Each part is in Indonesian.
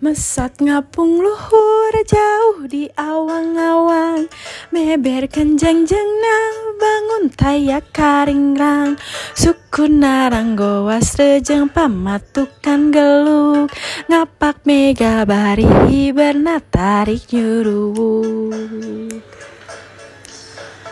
Mesat ngapung luhur jauh di awang-awang. Meber kenjang nang bangun tayak karingrang Suku narang gowas rejeng pamatukan geluk. Ngapak mega bari bernatarik nyuruh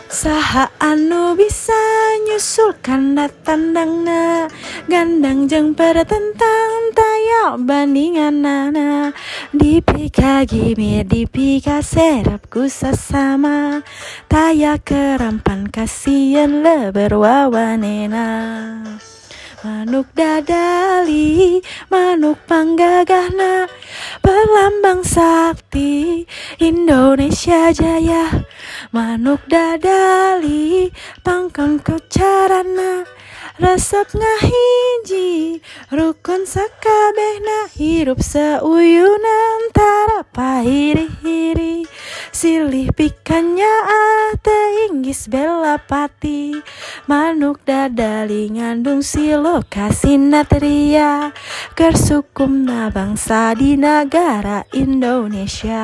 Saha anu bisa nyusulkan tandangna Gandang jeng pada tentang tayak bandingan nana. Dipika gimi dipika serap ku sesama. Tayak kerampan kasihan leber wawanena Manuk dadali, manuk panggagahna Pelambang sakti Indonesia jaya. Manuk dadali, pangkon kecarana Resep ngahiji, rukun sakabehna Hirup seuyunan tara pahiri-hiri Silih pikannya ate inggis bela pati Manuk dadali ngandung natria. Kersukum na bangsa di negara Indonesia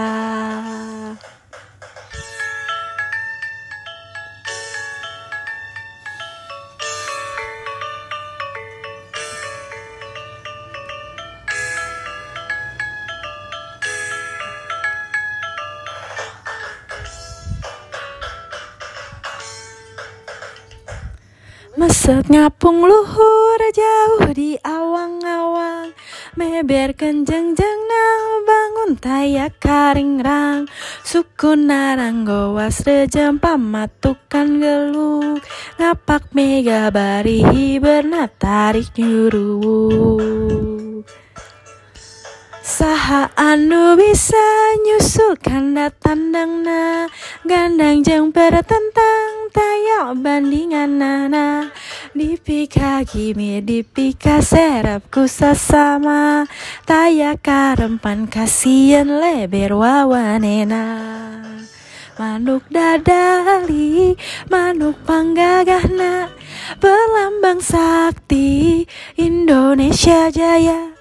Meset ngapung luhur jauh di awang-awang. Meber kenjeng nang bangun tayak karingrang Suku narang gowas rejem pamatukan geluk. Ngapak mega bari bernatarik nyuruh Saha anu bisa nyusul tandangna Gandang jeng tentang tayak bandingan nana Dipika gimi dipika serap ku sesama. Tayak karempan kasihan leber wawanena Manuk dadali, manuk panggagahna Pelambang sakti Indonesia jaya.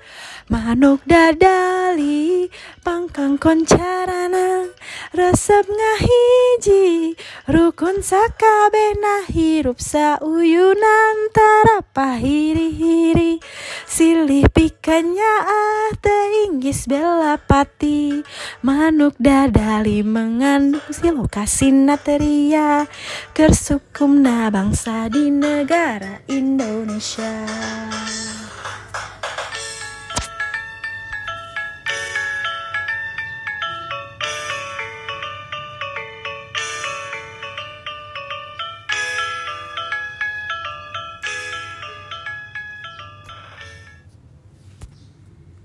Manuk dadali pangkang koncarana resep ngahiji rukun sakabena hirup sauyunan tara pahiri-hiri silih pikanya ah inggis bela pati manuk dadali mengandung silokasi nateria. Kersukum na bangsa di negara Indonesia